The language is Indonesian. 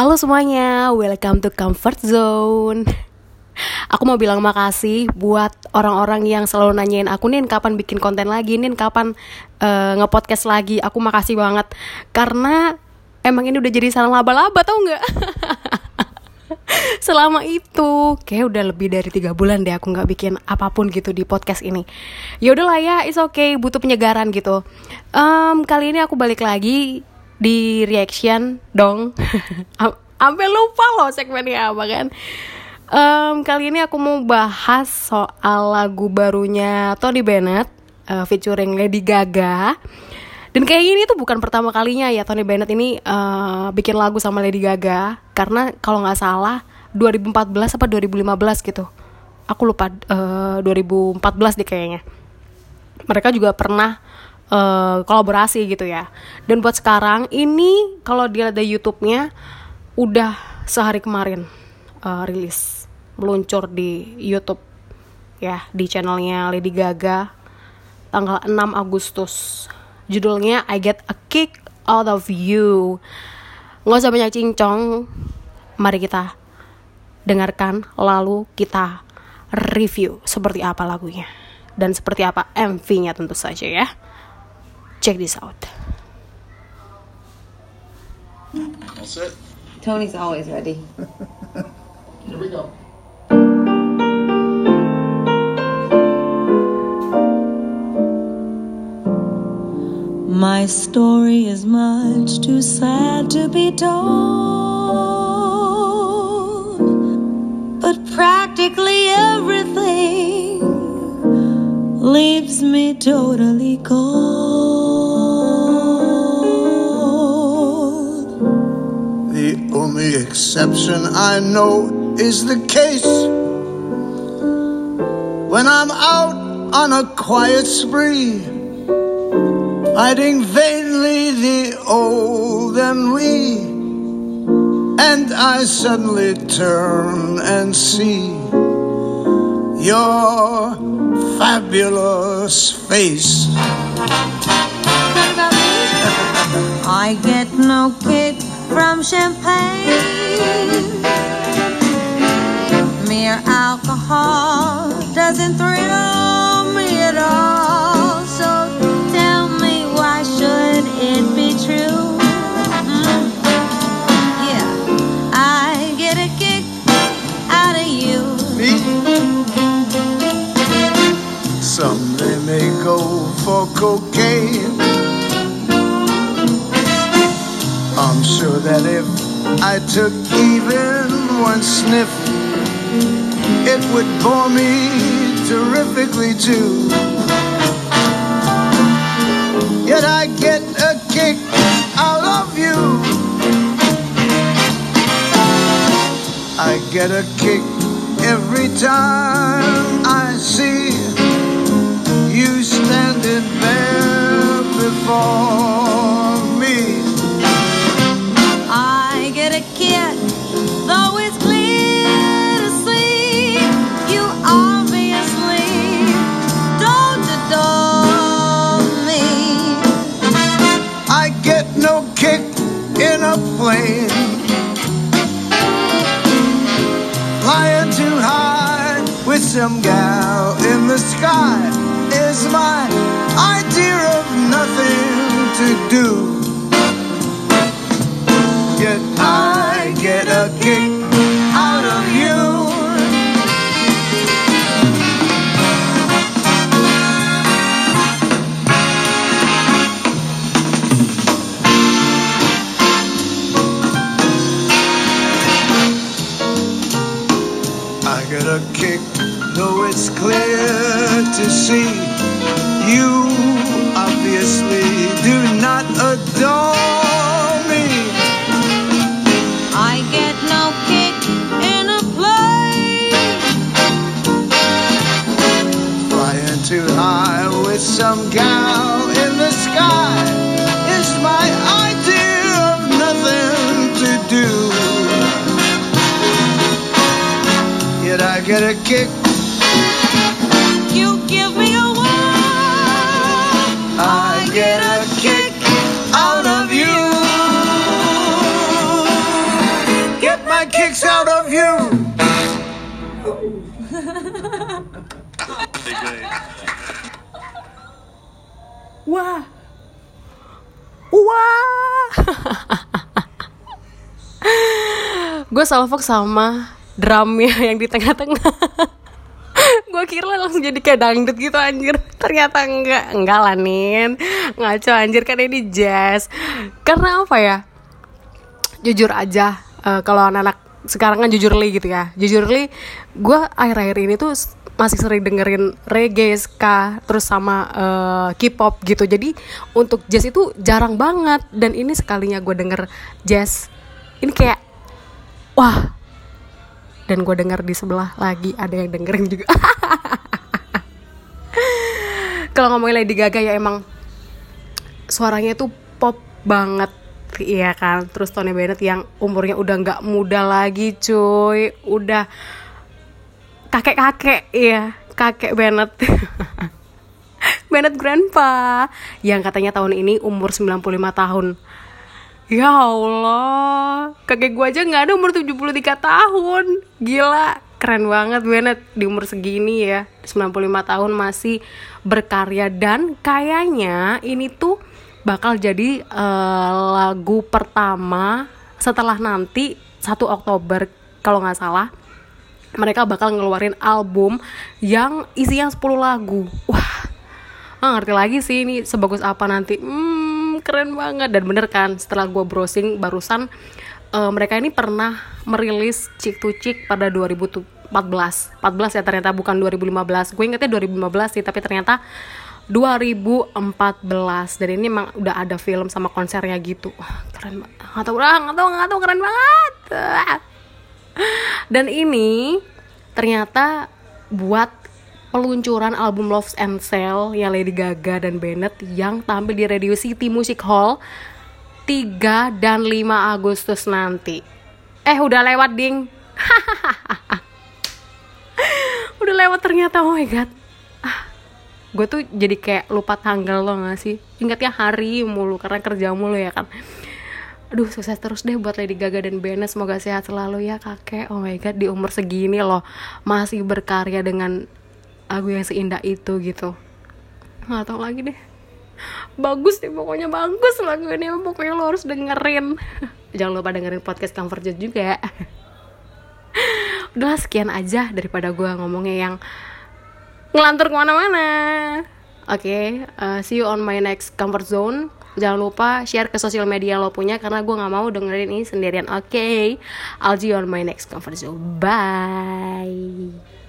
Halo semuanya, welcome to Comfort Zone. Aku mau bilang makasih buat orang-orang yang selalu nanyain aku nih kapan bikin konten lagi, nih kapan uh, ngepodcast lagi. Aku makasih banget karena emang ini udah jadi sarang laba-laba tau nggak? Selama itu kayak udah lebih dari tiga bulan deh aku nggak bikin apa pun gitu di podcast ini. Ya udahlah ya, it's okay, butuh penyegaran gitu. Um, kali ini aku balik lagi di reaction dong. Sampai lupa loh segmennya apa kan? Um, kali ini aku mau bahas soal lagu barunya Tony Bennett uh, featuring Lady Gaga. Dan kayak ini tuh bukan pertama kalinya ya Tony Bennett ini uh, bikin lagu sama Lady Gaga. Karena kalau nggak salah 2014 apa 2015 gitu. Aku lupa uh, 2014 deh kayaknya. Mereka juga pernah uh, kolaborasi gitu ya. Dan buat sekarang ini kalau dilihat dari YouTube-nya udah sehari kemarin uh, rilis meluncur di YouTube ya di channelnya Lady Gaga tanggal 6 Agustus. Judulnya I Get a Kick Out of You. Nggak usah banyak cincong. Mari kita dengarkan lalu kita review seperti apa lagunya dan seperti apa MV-nya tentu saja ya. Check this out. All set? Tony's always ready. Here we go. My story is much too sad to be told, but practically everything leaves me totally cold. Exception I know is the case when I'm out on a quiet spree, fighting vainly the old and we, and I suddenly turn and see your fabulous face. I get no kick from champagne. Mere alcohol doesn't thrill me at all. So tell me why should it be true? Mm. Yeah, I get a kick out of you. Me? Some they may go for cocaine. That if I took even one sniff, it would bore me terrifically too. Yet I get a kick out of you. I get a kick every time I see you standing there before me. Flying too high with some gal in the sky is my idea of nothing to do. Yet I get a kick I get a kick, though it's clear to see you obviously do not adore me. I get no kick in a plane. Flying too high with some gal Yet I get a kick You give me a whirl. I get a kick out of you. Get my kicks out of you. Wah. Wah. gue salfok sama drumnya yang di tengah-tengah. gue kira langsung jadi kayak dangdut gitu anjir. Ternyata enggak. Enggak lah Nin. Ngaco anjir kan ini jazz. Karena apa ya? Jujur aja eh, kalau anak-anak sekarang kan jujur li gitu ya. Jujur li gue akhir-akhir ini tuh masih sering dengerin reggae, ska, terus sama eh, K-pop gitu. Jadi untuk jazz itu jarang banget dan ini sekalinya gue denger jazz ini kayak wah dan gue denger di sebelah lagi ada yang dengerin juga. Kalau ngomongin Lady Gaga ya emang suaranya tuh pop banget. Iya kan? Terus Tony Bennett yang umurnya udah nggak muda lagi cuy. Udah kakek-kakek iya. Kakek Bennett. Bennett Grandpa. Yang katanya tahun ini umur 95 tahun ya Allah kakek gua aja nggak ada umur 73 tahun gila keren banget Bennett di umur segini ya 95 tahun masih berkarya dan kayaknya ini tuh bakal jadi eh, lagu pertama setelah nanti 1 Oktober kalau nggak salah mereka bakal ngeluarin album yang isinya 10 lagu. Wah, nggak ngerti lagi sih ini sebagus apa nanti. Hmm, keren banget dan bener kan setelah gue browsing barusan eh, mereka ini pernah merilis Chick to Chick pada 2014. 14 ya ternyata bukan 2015. Gue ingetnya 2015 sih tapi ternyata 2014 dan ini emang udah ada film sama konsernya gitu. Keren banget. Nggak tahu, ah, nggak tahu, nggak tahu keren banget. Dan ini ternyata buat peluncuran album Love and Cell yang Lady Gaga dan Bennett yang tampil di Radio City Music Hall 3 dan 5 Agustus nanti. Eh udah lewat ding. udah lewat ternyata oh my god. Gue tuh jadi kayak lupa tanggal lo gak sih? Ingatnya hari mulu karena kerja mulu ya kan aduh sukses terus deh buat Lady Gaga dan Bennett semoga sehat selalu ya kakek oh my god di umur segini loh masih berkarya dengan lagu yang seindah itu gitu. Nggak tahu lagi deh. Bagus deh pokoknya bagus lagu ini. Pokoknya lo harus dengerin. Jangan lupa dengerin podcast Comfort Zone juga. Udah sekian aja daripada gue ngomongnya yang ngelantur ke mana-mana. Oke uh, see you on my next Comfort Zone. Jangan lupa share ke sosial media lo punya karena gue nggak mau dengerin ini sendirian. Oke okay? I'll see you on my next Comfort Zone. Bye